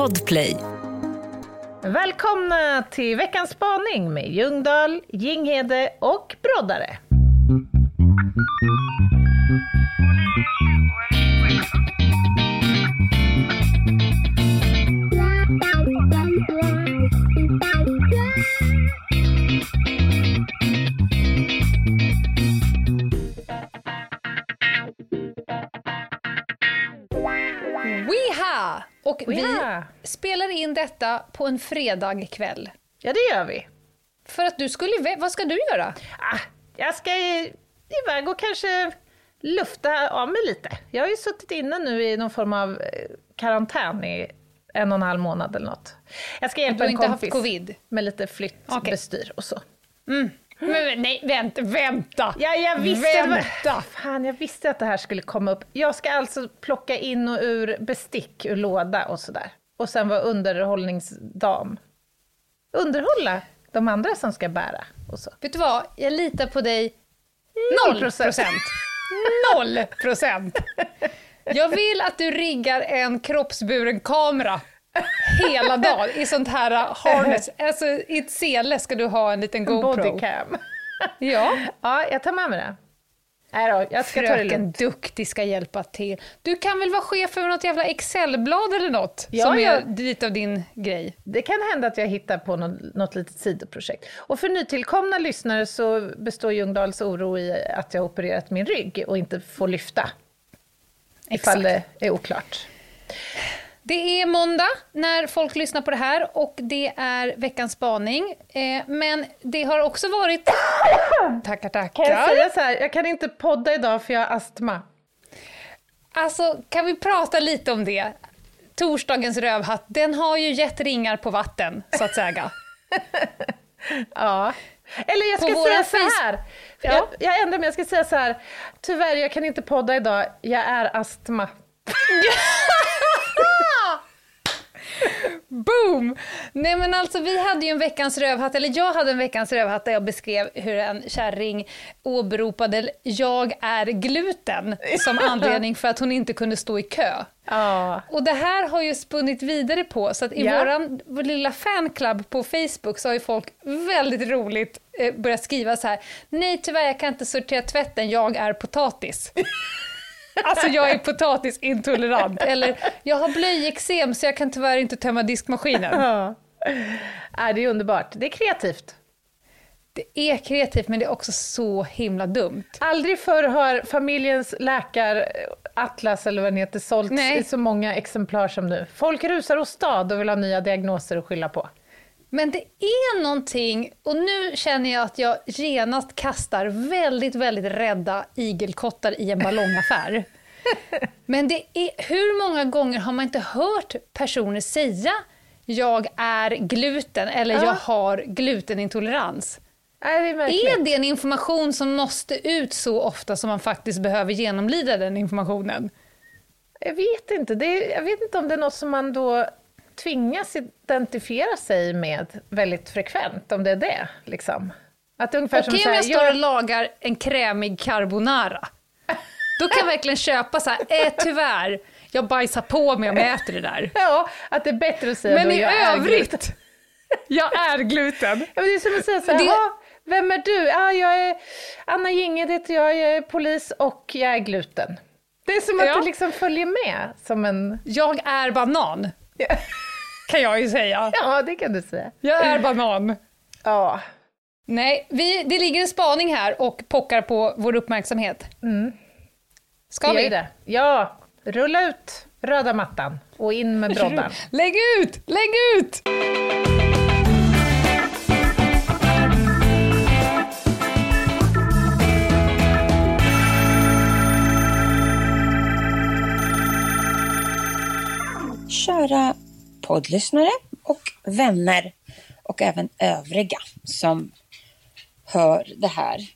Podplay. Välkomna till veckans spaning med Ljungdahl, Ginghede och Broddare. Spelar in detta på en fredag kväll. Ja, det gör vi. För att du skulle vad ska du göra? Ah, jag ska iväg och kanske lufta av mig lite. Jag har ju suttit inne nu i någon form av eh, karantän i en och en halv månad eller något. Jag ska hjälpa en kompis covid? med lite flyttbestyr och så. Men, men nej, vänta, vänta! Ja, jag visste, vänta! fan, jag visste att det här skulle komma upp. Jag ska alltså plocka in och ur bestick ur låda och sådär. Och sen vara underhållningsdam. Underhålla de andra som ska bära och så. Vet du vad? Jag litar på dig Noll procent. Noll procent! Jag vill att du riggar en kroppsburen kamera hela dagen i sånt här harness. Alltså i ett sele ska du ha en liten GoPro. Bodycam. Ja. Ja, jag tar med mig det. Nej då, jag ska ta det Fröken lugnt. Duktig ska hjälpa till. Du kan väl vara chef över något jävla Excelblad eller något? Ja, som ja. är lite av din grej. Det kan hända att jag hittar på något, något litet sidoprojekt. Och för nytillkomna lyssnare så består Ljungdahls oro i att jag har opererat min rygg och inte får lyfta. Ifall det är oklart. Det är måndag när folk lyssnar på det här och det är veckans spaning. Eh, men det har också varit... tackar, tackar. Kan jag säga så här, jag kan inte podda idag för jag har astma. Alltså, kan vi prata lite om det? Torsdagens rövhatt, den har ju gett ringar på vatten, så att säga. Ja. Eller jag På ska våra säga så här. Ja. Jag, jag ändrar mig, jag ska säga så här. Tyvärr, jag kan inte podda idag. Jag är astma. Boom! Nej men alltså vi hade ju en veckans rövhatt, eller jag hade en veckans rövhatt där jag beskrev hur en kärring åberopade jag är gluten som anledning för att hon inte kunde stå i kö. Ja. Och det här har ju spunnit vidare på, så att i våran vår lilla fanclub på Facebook så har ju folk väldigt roligt eh, börjat skriva så här. Nej tyvärr jag kan inte sortera tvätten, jag är potatis. Alltså jag är potatisintolerant. Eller jag har blöjeksem så jag kan tyvärr inte tömma diskmaskinen. ja. Nej, det är underbart. Det är kreativt. Det är kreativt men det är också så himla dumt. Aldrig förr har familjens läkaratlas, eller vad den heter, sålts Nej. i så många exemplar som nu. Folk rusar åstad och vill ha nya diagnoser att skylla på. Men det är någonting, och nu känner jag att jag genast kastar väldigt, väldigt rädda igelkottar i en ballongaffär. Men det är, hur många gånger har man inte hört personer säga jag är gluten eller Ja. jag har glutenintolerans? Nej, det är. Är det en information som måste ut så ofta som man faktiskt behöver genomlida den informationen? Jag vet inte. Det är, jag vet inte om det är något som man då tvingas identifiera sig med väldigt frekvent, om det är det. Liksom. Att ungefär som Okej om jag står och lagar en krämig carbonara. Då kan jag verkligen köpa så här, eh, tyvärr, jag bajsar på mig om jag äter det där. ja, att det är bättre att säga Men då i jag är gluten. övrigt, jag är gluten. Ja, men det är som att säga så här, Det- "Jaha, vem är du? Ja, jag är Anna Ginge heter jag, jag är polis och jag är gluten. Det är som att Ja. det liksom följer med som en... Jag är banan, kan jag ju säga. Ja, det kan du säga. Jag är banan. Ja. Nej, vi, det ligger en spaning här och pockar på vår uppmärksamhet. Ska det gör vi? det. Ja, rulla ut röda mattan och in med broddan. Lägg ut! Lägg ut! Kära poddlyssnare och vänner och även övriga som hör det här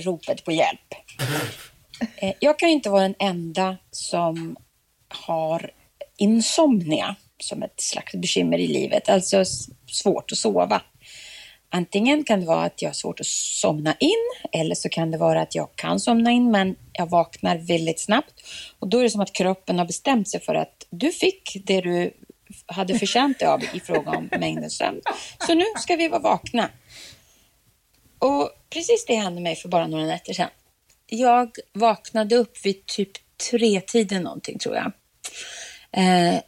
ropet på hjälp. Eh, jag kan inte vara den enda som har insomnia som ett slags bekymmer i livet, alltså svårt att sova. Antingen kan det vara att jag har svårt att somna in eller så kan det vara att jag kan somna in men jag vaknar väldigt snabbt. Och då är det som att kroppen har bestämt sig för att du fick det du hade förtjänt det av i fråga om mängden sömn. Så nu ska vi vara vakna. Och precis det hände mig för bara några nätter sedan. Jag vaknade upp vid typ tre tiden någonting tror jag. Eh,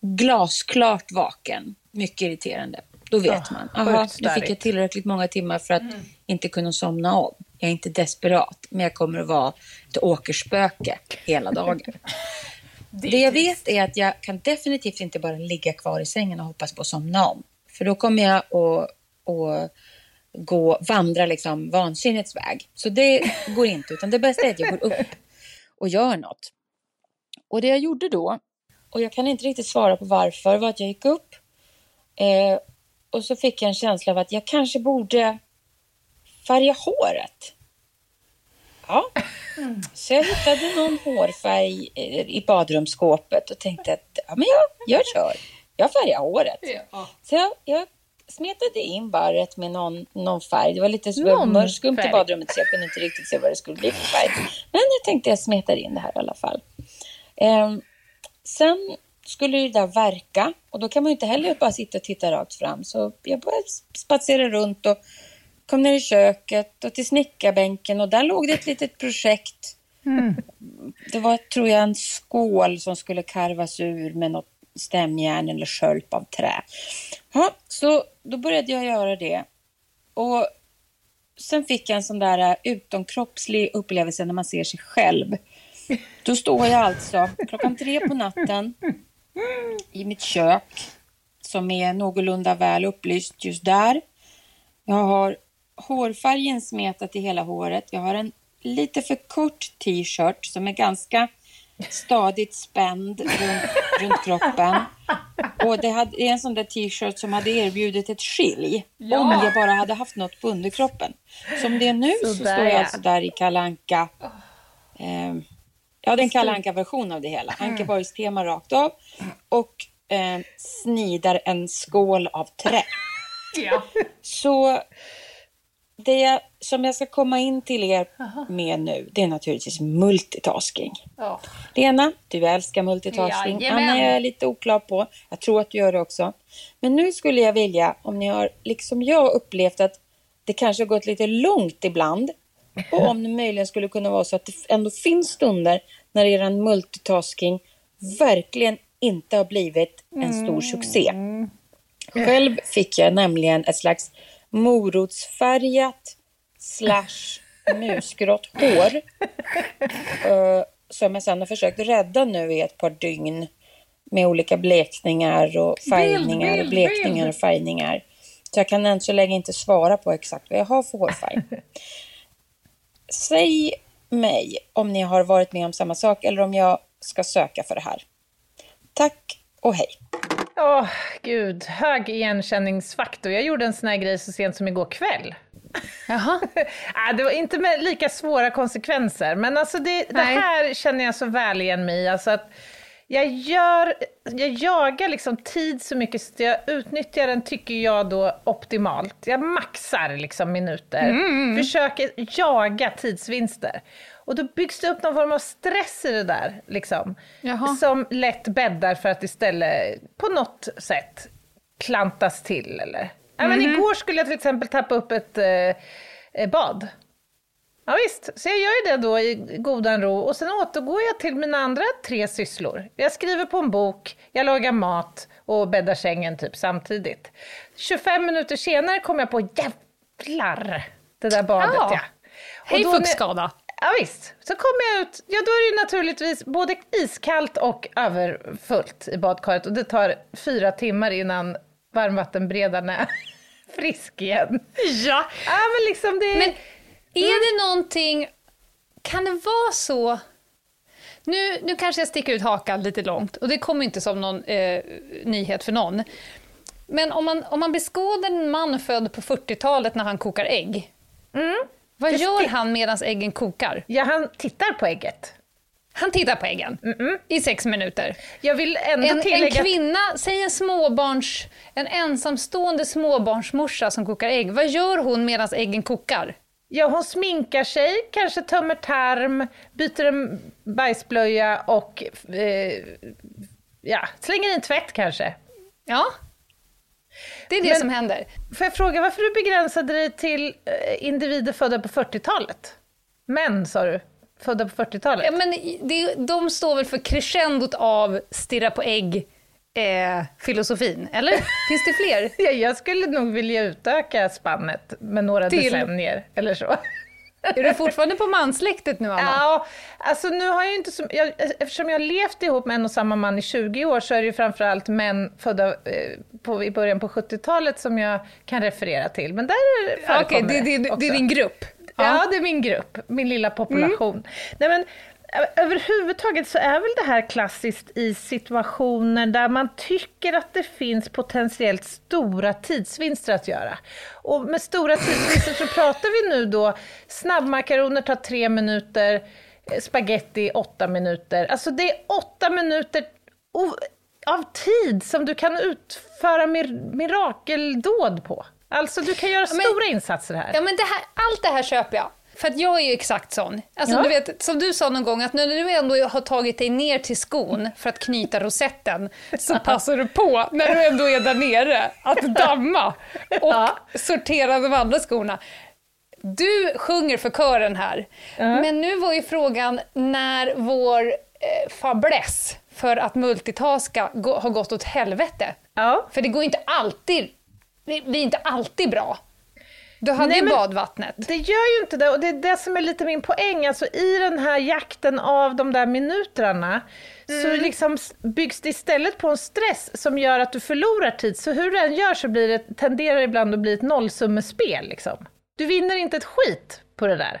glasklart vaken. Mycket irriterande. Då vet Oh, man. Aha, nu fick jag tillräckligt många timmar för att inte kunna somna om. Jag är inte desperat, men jag kommer att vara ett åkerspöke hela dagen. Det jag vet är att jag kan definitivt inte bara ligga kvar i sängen och hoppas på att somna om. För då kommer jag att, att gå, vandra liksom vansinnets väg. Så det går inte, utan det bästa är att jag går upp och gör något. Och det jag gjorde då, och jag kan inte riktigt svara på varför, var att jag gick upp eh, och så fick jag en känsla av att jag kanske borde färga håret. Ja, så jag hittade någon hårfärg eh, i badrumsskåpet och tänkte att ja, men jag, jag kör. Jag färgar håret. Så jag, jag smetade in barret med någon, någon färg. Det var lite mörkskumt i badrummet så jag kunde inte riktigt se vad det skulle bli för färg. Men jag tänkte jag smetar in det här i alla fall. Ehm, sen skulle det där verka och då kan man ju inte heller bara sitta och titta rakt fram. Så jag började spatsera runt och kom ner i köket och till snickarbänken och där låg det ett litet projekt. Det var, tror jag, en skål som skulle karvas ur med något stämjärn eller skölp av trä. Ja, så då började jag göra det. Och sen fick jag en sån där eh, utomkroppslig upplevelse när man ser sig själv. Då står jag alltså klockan tre på natten i mitt kök som är någorlunda väl upplyst just där. Jag har hårfärgen smetat i hela håret. Jag har en lite för kort t-shirt som är ganska stadigt spänd runt, runt kroppen. Och det, hade, det är en sån där t-shirt som hade erbjudit ett skilj om jag bara hade haft något på underkroppen. Som det är nu så, Sådär, står jag ja. alltså där i kalanka. Eh, ja, det är en kalanka version av det hela. Ankeborgs tema rakt av. Och eh, snidar en skål av trä. Så det jag, som jag ska komma in till er med nu, det är naturligtvis multitasking. Ja. Lena, du älskar multitasking. Jajamän. Anna, jag är lite oklar på. Jag tror att du gör det också. Men nu skulle jag vilja, om ni har, liksom jag, upplevt att det kanske har gått lite långt ibland. Och om det möjligen skulle kunna vara så att det ändå finns stunder när er multitasking verkligen inte har blivit en stor succé. Själv fick jag nämligen ett slags morotsfärgat slash musgrått hår. eh, som jag sen har försökt rädda nu i ett par dygn. Med olika blekningar och färgningar och bild, blekningar bild. och färgningar. Så jag kan än så länge inte svara på exakt vad jag har för hårfärg. Säg mig om ni har varit med om samma sak eller om jag ska söka för det här. Tack och hej. Åh, gud. Hög igenkänningsfaktor. Jag gjorde en sån här grej så sent som igår kväll. Jaha. Ah, det var inte med lika svåra konsekvenser, men alltså det, det här känner jag så väl igen mig i. Alltså att jag, gör, jag jagar liksom tid så mycket så att jag utnyttjar den, tycker jag då, optimalt. Jag maxar liksom minuter, försöker jaga tidsvinster. Och då byggs det upp någon form av stress i det där, liksom, Jaha. som lätt bäddar för att istället på något sätt klantas till. Eller? Ja, men igår skulle jag till exempel tappa upp ett eh, eh, bad. Ja, visst, så jag gör ju det då i godan ro och sen återgår jag till mina andra tre sysslor. Jag skriver på en bok, jag lagar mat och bäddar sängen typ samtidigt. 25 minuter senare kom jag på jävlar, det där badet Ja. ja. Hej fuktskada. Ja, visst. Så kommer jag ut, ja då är det ju naturligtvis både iskallt och överfullt i badkaret och det tar fyra timmar innan varmvattenberedaren är frisk igen. Ja. Ja men liksom det... Men är det någonting, kan det vara så, nu, nu kanske jag sticker ut hakan lite långt och det kommer inte som någon eh, nyhet för någon. Men om man, om man beskådar en man född på 40-talet när han kokar ägg, vad Det gör han medan äggen kokar? Ja, han tittar på ägget. Han tittar på äggen i sex minuter. Jag vill ändå En, en tillägga... att- kvinna, säg en småbarns, en ensamstående småbarnsmorsa som kokar ägg, vad gör hon medan äggen kokar? Ja, hon sminkar sig, kanske tömmer tarm, byter en bajsblöja och eh, ja, slänger in tvätt kanske. Ja. Det är det Men- som händer. Får jag fråga varför du begränsade dig till eh, individer födda på 40-talet? Män, sa du? Födda på 40-talet? Ja, men det, de står väl för crescendot av stirra på ägg eh, filosofin, eller? Finns det fler? Ja, jag skulle nog vilja utöka spannet med några Till? decennier eller så. Är du fortfarande på mansläktet nu, Anna? Ja, alltså nu har jag inte så, jag, eftersom jag har levt ihop med en och samma man i 20 år så är det ju framförallt män födda eh, på, i början på 70-talet som jag kan referera till. Men där är det- Okej, förekommer det, det, det också. är din grupp. Ja, det är min grupp, min lilla population. Nej, men, överhuvudtaget så är väl det här klassiskt i situationer där man tycker att det finns potentiellt stora tidsvinster att göra. Och med stora tidsvinster så pratar vi nu då snabbmakaroner tar tre minuter, eh, spaghetti åtta minuter. Alltså det är åtta minuter av tid som du kan utföra mir- mirakeldåd på. Alltså du kan göra men- stora insatser här. Ja, men det här, allt det här köper jag. För att jag är ju exakt sån. Alltså, Ja. du vet, som du sa någon gång, att när du ändå har tagit dig ner till skon för att knyta rosetten, så passar du på, när du ändå är där nere, att damma och Ja. sortera de andra skorna. Du sjunger för kören här, men nu var ju frågan när vår eh, fäbless för att multitaska gå, har gått åt helvete. Ja. För det går inte alltid, det blir inte alltid bra. Du hade Nej, ju badvattnet. Det gör ju inte det och det är det som är lite min poäng. Alltså i den här jakten av de där minuterna så liksom byggs det istället på en stress som gör att du förlorar tid. Så hur du än gör så blir det, tenderar det ibland att bli ett nollsummespel. Liksom. Du vinner inte ett skit på det där.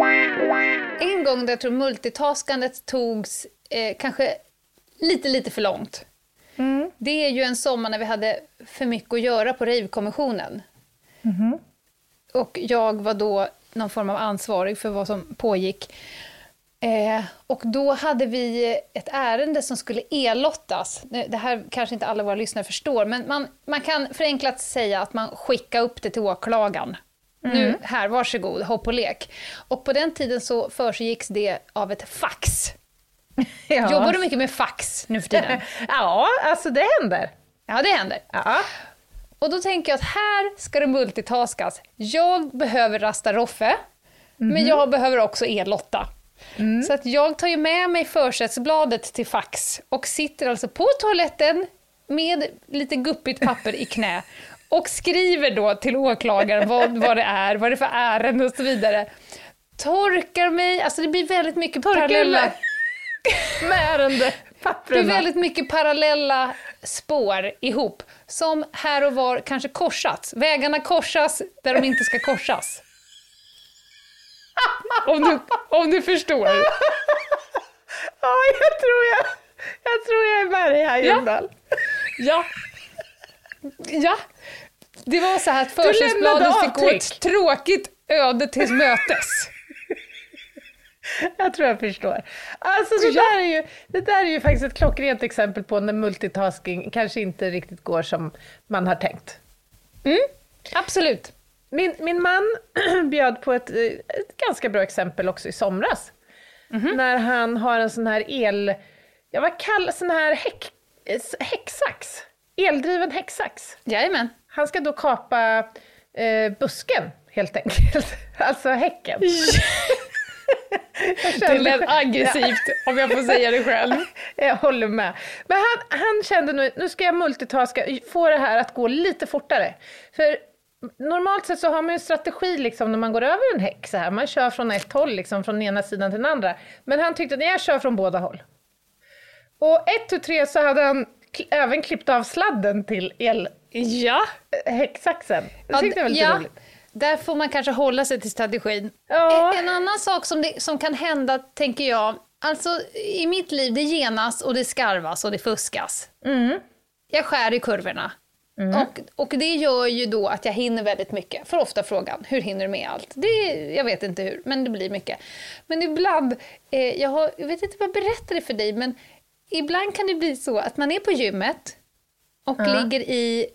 En gång där jag tror multitaskandet togs eh, kanske lite, lite för långt. Det är ju en sommar när vi hade för mycket att göra på Rave-kommissionen. Och jag var då någon form av ansvarig för vad som pågick. Eh, och då hade vi ett ärende som skulle elottas. Det här kanske inte alla våra lyssnare förstår, men man, man kan förenklat säga att man skickar upp det till åklagaren. Nu, här, varsågod, hopp och lek. Och på den tiden så försiggicks det av ett fax. Ja. Jobbar du mycket med fax nu för tiden? Ja, alltså det händer. Ja, det händer. Ja. Och då tänker jag att här ska det multitaskas. Jag behöver rasta Roffe, men jag behöver också e-Lotta. Så att jag tar ju med mig försättsbladet till fax och sitter alltså på toaletten med lite guppigt papper i knä och skriver då till åklagaren vad, vad det är, vad det är för ärende och så vidare. Torkar mig, alltså det blir väldigt mycket Torkar parallella... med- ärende, Det är väldigt mycket parallella spår ihop, som här och var kanske korsats. Vägarna korsas där de inte ska korsas. Om du, om du förstår. Ja, jag tror jag, jag tror jag är med dig här. Ljungdahl. Ja. Ja. Det var så här att försättsbladet fick gå ett tråkigt öde till mötes. Jag tror jag förstår. Alltså det, Ja. där är ju, det där är ju faktiskt ett klockrent exempel på när multitasking kanske inte riktigt går som man har tänkt. Absolut. Min, min man bjöd på ett, eh, ett ganska bra exempel också i somras. När han har en sån här el... Ja, vad kallas sån här häck, eh, häcksax? Eldriven häcksax. Jajamän. Han ska då kapa eh, busken, helt enkelt. Alltså häcken. Det lät aggressivt, om jag får säga det själv. Jag håller med. Men han, han kände nu, nu ska jag multitaska, få det här att gå lite fortare. För normalt sett så har man ju en strategi liksom när man går över en häck så här. Man kör från ett håll, liksom, från ena sidan till den andra. Men han tyckte att jag kör från båda håll. Och ett, tu, tre så hade han även klippt av sladden till Ja. elhäcksaxen. Det tyckte jag var lite ja, roligt. Där får man kanske hålla sig till strategin. Ja. En, en annan sak som, det, som kan hända, tänker jag, Alltså, i mitt liv, det genas och det skarvas och det fuskas. Mm. Jag skär i kurvorna. Och, och det gör ju då att jag hinner väldigt mycket. För ofta frågan, hur hinner du med allt? Det, jag vet inte hur, men det blir mycket. Men ibland, eh, jag, har, jag vet inte vad jag berättade för dig, men ibland kan det bli så att man är på gymmet och Ja. ligger i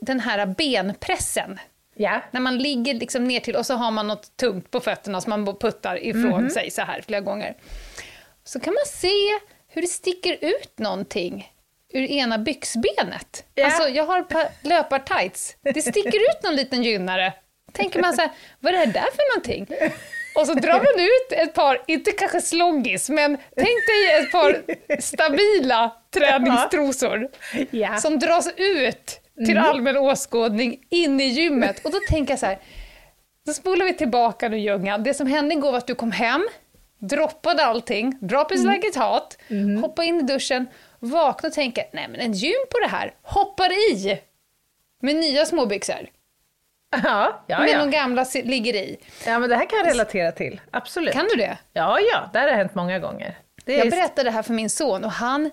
den här benpressen. Ja. När man ligger liksom ner till och så har man något tungt på fötterna som man puttar ifrån Mhm. sig så här flera gånger. Så kan man se hur det sticker ut någonting ur ena byxbenet. Ja. Alltså, jag har löpartights. Det sticker ut någon liten gynnare. Tänker man så här, vad är det där för någonting? Och så drar man ut ett par, inte kanske slongis, men tänk dig ett par stabila träningstrosor Ja. som dras ut till allmän åskådning in i gymmet. Och då tänker jag så här, då spolar vi tillbaka nu Ljungan. Det som hände igår var att du kom hem, droppade allting, drop is like it hot, hoppa in i duschen, vakna och tänka, nej men en gym på det här, hoppar i med nya småbyxor. Ja, ja, Men ja. de gamla ligger i. ja, men det här kan jag relatera till. Absolut. Kan du det? Ja, ja, det här har hänt många gånger. Det är Jag berättade det här för min son och han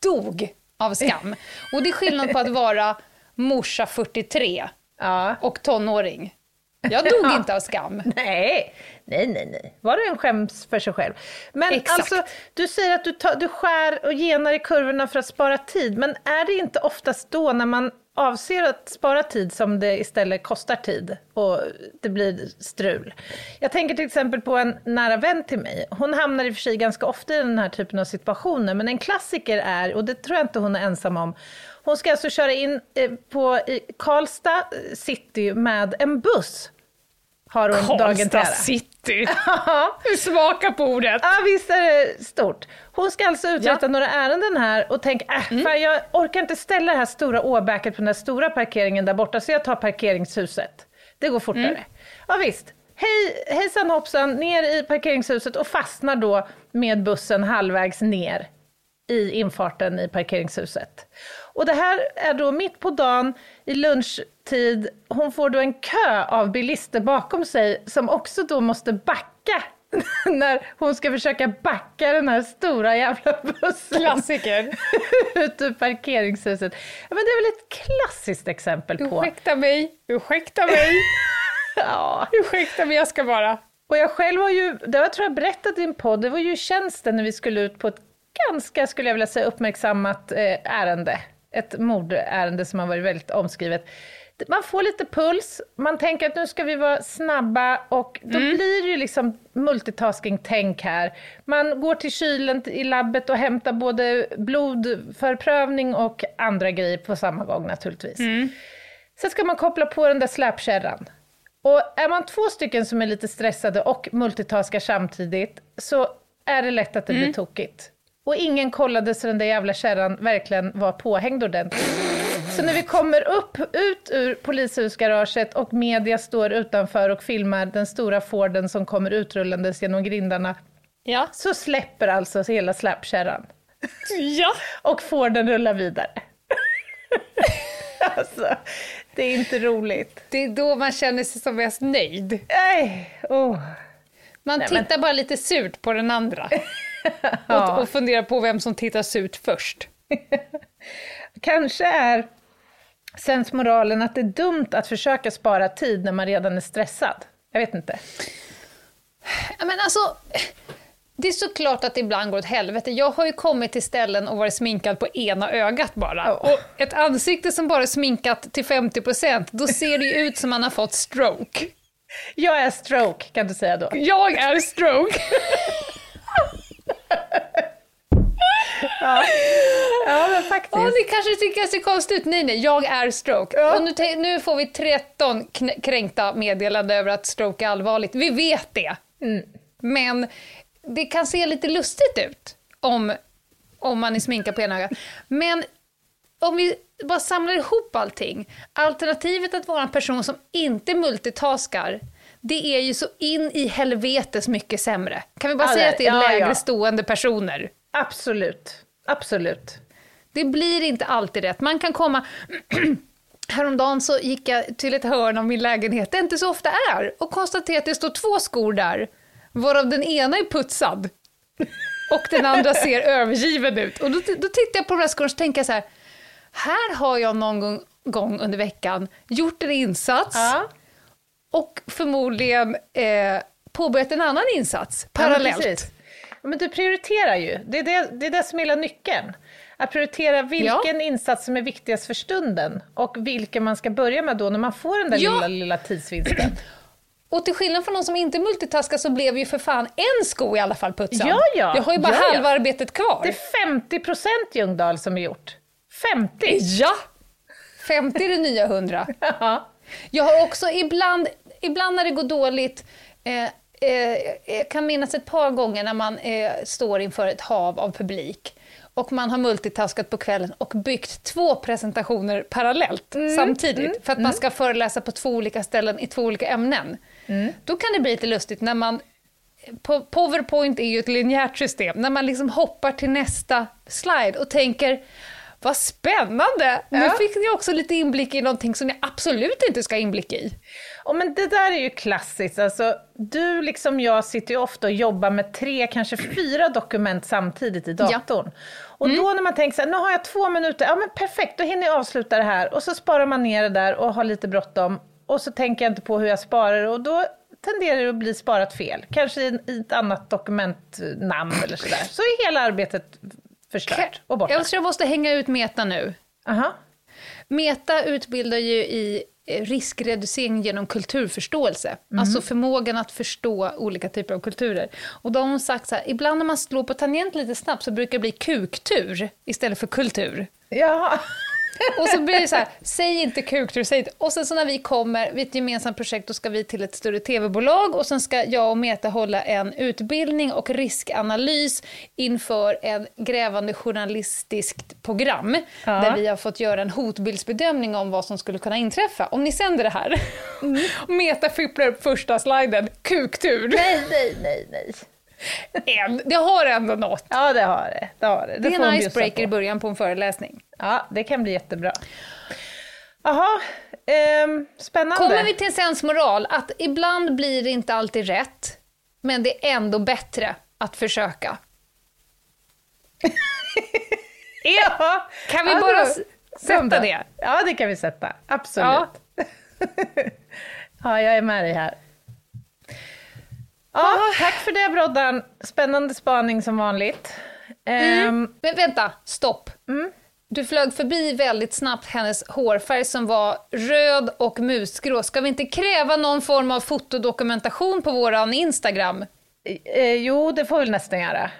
dog av skam. Och det är skillnad på att vara morsa 43 Ja. och tonåring. Jag dog inte av skam. Nej, nej, nej, nej. Var och en skäms för sig själv. Men Exakt. alltså, du säger att du, tar, du skär och genar i kurvorna för att spara tid, men är det inte oftast då när man avser att spara tid som det istället kostar tid och det blir strul? Jag tänker till exempel på en nära vän till mig. Hon hamnar i och för sig ganska ofta i den här typen av situationer, men en klassiker är, och det tror jag inte hon är ensam om, hon ska alltså köra in eh, på i Karlstad eh, city med en buss. Har hon dagen till ära. city. Ja, Du smakar på ordet. Ja, visst är det stort. Hon ska alltså uträtta några ärenden här och tänka, äh, Mm. fan, jag orkar inte ställa det här stora åbäket på den här stora parkeringen där borta, så jag tar parkeringshuset. Det går fortare. Mm. Ja, visst. Hej, hejsan hoppsan, ner i parkeringshuset och fastnar då med bussen halvvägs ner i infarten i parkeringshuset. Och det här är då mitt på dagen i lunchtid. Hon får då en kö av bilister bakom sig som också då måste backa när hon ska försöka backa den här stora jävla bussen Klassiker. ut ur parkeringshuset. Men det är väl ett klassiskt exempel på... Ursäkta mig, ursäkta mig, Ja. ursäkta mig, jag ska bara. Och jag själv har ju, det har jag tror jag berättat i en podd, det var ju tjänsten när vi skulle ut på ett ganska, skulle jag vilja säga, uppmärksammat eh, ärende. Ett mordärende som har varit väldigt omskrivet. Man får lite puls, man tänker att nu ska vi vara snabba och då blir det ju liksom multitasking-tänk här. Man går till kylen i labbet och hämtar både blodförprövning och andra grejer på samma gång naturligtvis. Sen ska man koppla på den där släpkärran. Och är man två stycken som är lite stressade och multitaskar samtidigt så är det lätt att det blir tokigt. Och ingen kollade så den där jävla kärran verkligen var påhängd ordentligt. Så när vi kommer upp, ut ur polishusgaraget och media står utanför och filmar den stora Forden som kommer utrullandes genom grindarna, Ja. så släpper alltså hela släpkärran. Ja. Och Forden rullar vidare. alltså, det är inte roligt. Det är då man känner sig som mest nöjd. Nej, oh. Man Nej, tittar bara lite surt på den andra. Ja. och, och funderar på vem som tittar surt först. Kanske är sensmoralen att det är dumt att försöka spara tid när man redan är stressad. Jag vet inte. Ja, Men alltså, det är såklart att det ibland går åt helvete. Jag har ju kommit till ställen och varit sminkad på ena ögat bara. Ja. Och ett ansikte som bara är sminkat till 50%, då ser det ju ut som man har fått stroke. Jag är stroke, kan du säga då. Jag är stroke! Ja, men faktiskt. Ja, det kanske tycker ser konstigt ut. Nej, nej, jag är stroke. Ja. Och nu, nu får vi 13 kn- kränkta meddelanden över att stroke är allvarligt. Vi vet det. Men det kan se lite lustigt ut om, om man är sminkad på ena ögat. Men om vi bara samlar ihop allting. Alternativet att vara en person som inte multitaskar, det är ju så in i helvetes mycket sämre. Kan vi bara Ja, säga att det är ja, lägre ja. stående personer? Absolut. Absolut. Det blir inte alltid rätt. Man kan komma... Häromdagen så gick jag till ett hörn av min lägenhet, det inte så ofta är, och konstaterade att det står två skor där, varav den ena är putsad. och den andra ser övergiven ut. Och då, då tittar jag på de här skorna och tänker jag så här, här har jag någon gång, gång under veckan gjort en insats Ja. och förmodligen eh, påbörjat en annan insats parallellt. Ja, men. Ja, du prioriterar ju. Det är det, det är det som är hela nyckeln. Att prioritera vilken insats som är viktigast för stunden och vilken man ska börja med då när man får den där Ja. lilla, lilla tidsvinsten. Och till skillnad från de som inte multitaskar så blev ju för fan en sko i alla fall putsad. Ja, ja. Jag har ju bara Ja, ja. halva arbetet kvar. Det är 50 procent Ljungdahl som är gjort. 50! Ja! 50 är det nya 100. Ja. Jag har också ibland, ibland när det går dåligt, eh, eh, jag kan minnas ett par gånger när man eh, står inför ett hav av publik och man har multitaskat på kvällen och byggt två presentationer parallellt samtidigt för att man ska föreläsa på två olika ställen i två olika ämnen. Då kan det bli lite lustigt när man Po- Powerpoint är ju ett linjärt system, när man liksom hoppar till nästa slide och tänker vad spännande! Nu Ja. fick ni också lite inblick i någonting som ni absolut inte ska ha inblick i. Och men det där är ju klassiskt. Alltså, du liksom jag sitter ju ofta och jobbar med tre, kanske fyra dokument samtidigt i datorn. Och då när man tänker så här, nu har jag två minuter, ja men perfekt, då hinner jag avsluta det här. Och så sparar man ner det där och har lite bråttom. Och så tänker jag inte på hur jag sparar och då tenderar det att bli sparat fel. Kanske i i ett annat dokumentnamn eller sådär. Så är hela arbetet förstört och borta. Jag tror jag måste hänga ut Meta nu. Aha. Meta utbildar ju i riskreducering genom kulturförståelse. Alltså förmågan att förstå olika typer av kulturer. Och då har hon sagt så här, ibland när man slår på tangent lite snabbt så brukar det bli kuktur istället för kultur. Jaha. Och så blir det så här, säg inte kuktur, säg inte. Och sen så när vi kommer vid ett gemensamt projekt, då ska vi till ett större tv-bolag och sen ska jag och Meta hålla en utbildning och riskanalys inför en grävande journalistiskt program Ja. där vi har fått göra en hotbildsbedömning om vad som skulle kunna inträffa om ni sänder det här. Och Meta fipplar upp första sliden, kuktur. Nej, nej, nej, nej. En, det har ändå något. Ja, det har det. Det, har det. Det är får hon en icebreaker i början på en föreläsning. Ja, det kan bli jättebra. Jaha, ehm, spännande. Kommer vi till en sensmoral, att ibland blir det inte alltid rätt, men det är ändå bättre att försöka. Ja, Kan vi ja, bara då- sätta då. det? Ja, det kan vi sätta. Absolut. Ja. Ja, jag är med dig här. Ja, tack för det Broddan. Spännande spaning som vanligt. Ehm, Men vänta, stopp. Du flög förbi väldigt snabbt hennes hårfärg som var röd och musgrå. Ska vi inte kräva någon form av fotodokumentation på våran Instagram? eh, jo, det får vi nästan göra.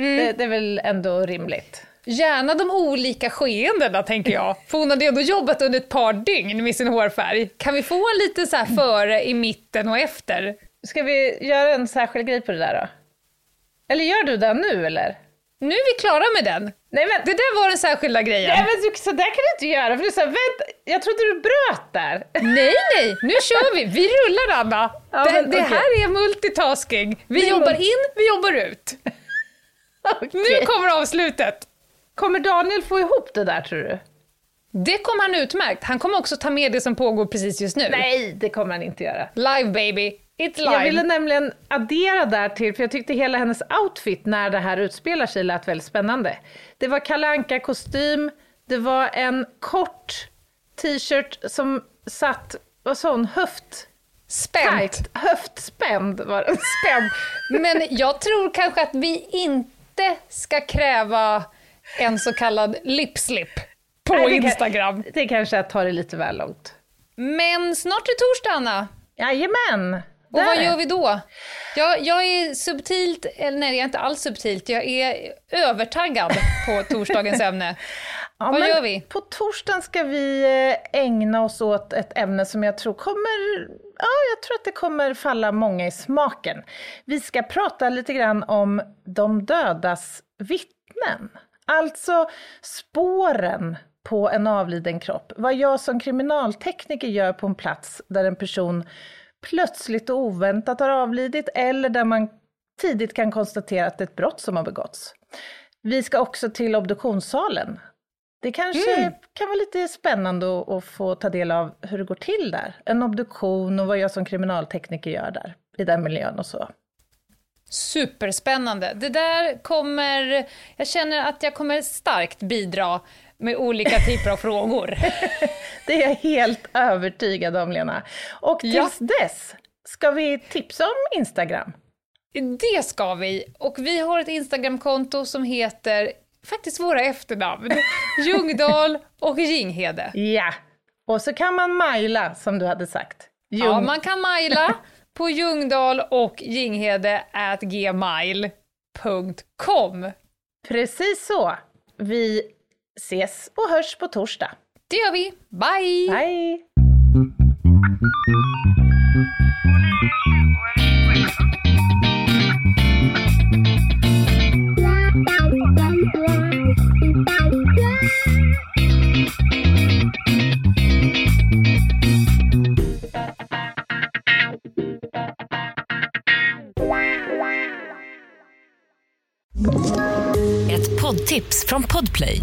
Mm. Det, det är väl ändå rimligt. Gärna de olika skeendena, tänker jag. För hon hade ändå jobbat under ett par dygn med sin hårfärg. Kan vi få en lite så före, i mitten och efter? Ska vi göra en särskild grej på det där då? Eller gör du det nu eller? Nu är vi klara med den. Nej men, Det där var den särskilda grejen. nej, men så där kan du inte göra. För du sa, vänta, jag trodde du bröt där. Nej, nej, nu kör vi. Vi rullar, Anna. Ja, det, men det okej. här är multitasking. Vi är jobbar in, vi jobbar ut. Okej. Nu kommer avslutet. Kommer Daniel få ihop det där tror du? Det kommer han utmärkt. Han kommer också ta med det som pågår precis just nu. Nej, det kommer han inte göra. Live baby. Jag ville nämligen addera där till, för jag tyckte hela hennes outfit när det här utspelar sig lät väldigt spännande. Det var Kalle Anka kostym det var en kort t-shirt som satt, vad sa hon, höft... Spänt. Tight, höftspänd var den. Spänd. Men jag tror kanske att vi inte ska kräva en så kallad lipslip på Nej, det kan- Instagram. Det kanske är att ta det lite väl långt. Men snart är torsdag, Anna. Jajamän! Och vad gör vi då? Jag, jag är subtilt, eller nej jag är inte alls subtilt, jag är övertaggad på torsdagens ämne. Ja, Vad gör vi? På torsdagen ska vi eh, ägna oss åt ett ämne som jag tror kommer, ja, jag tror att det kommer falla många i smaken. Vi ska prata lite grann om de dödas vittnen. Alltså spåren på en avliden kropp. Vad jag som kriminaltekniker gör på en plats där en person plötsligt och oväntat har avlidit eller där man tidigt kan konstatera att det är ett brott som har begåtts. Vi ska också till obduktionssalen. Det kanske Mm. kan vara lite spännande att, att få ta del av hur det går till där. En obduktion och vad jag som kriminaltekniker gör där, i den miljön och så. Superspännande. Det där kommer... Jag känner att jag kommer starkt bidra med olika typer av frågor. Det är jag helt övertygad om, Lena. Och tills Ja. dess, ska vi tipsa om Instagram? Det ska vi. Och vi har ett Instagramkonto som heter faktiskt våra efternamn. Ljungdahl och Ginghede. Ja! Och så kan man mejla, som du hade sagt. Ja, Ljung- man kan mejla på ljungdahl och ginghede at gmail.com. Precis så. Vi ses och hörs på torsdag. Det gör vi. Bye! Hej! Ett poddtips från Podplay.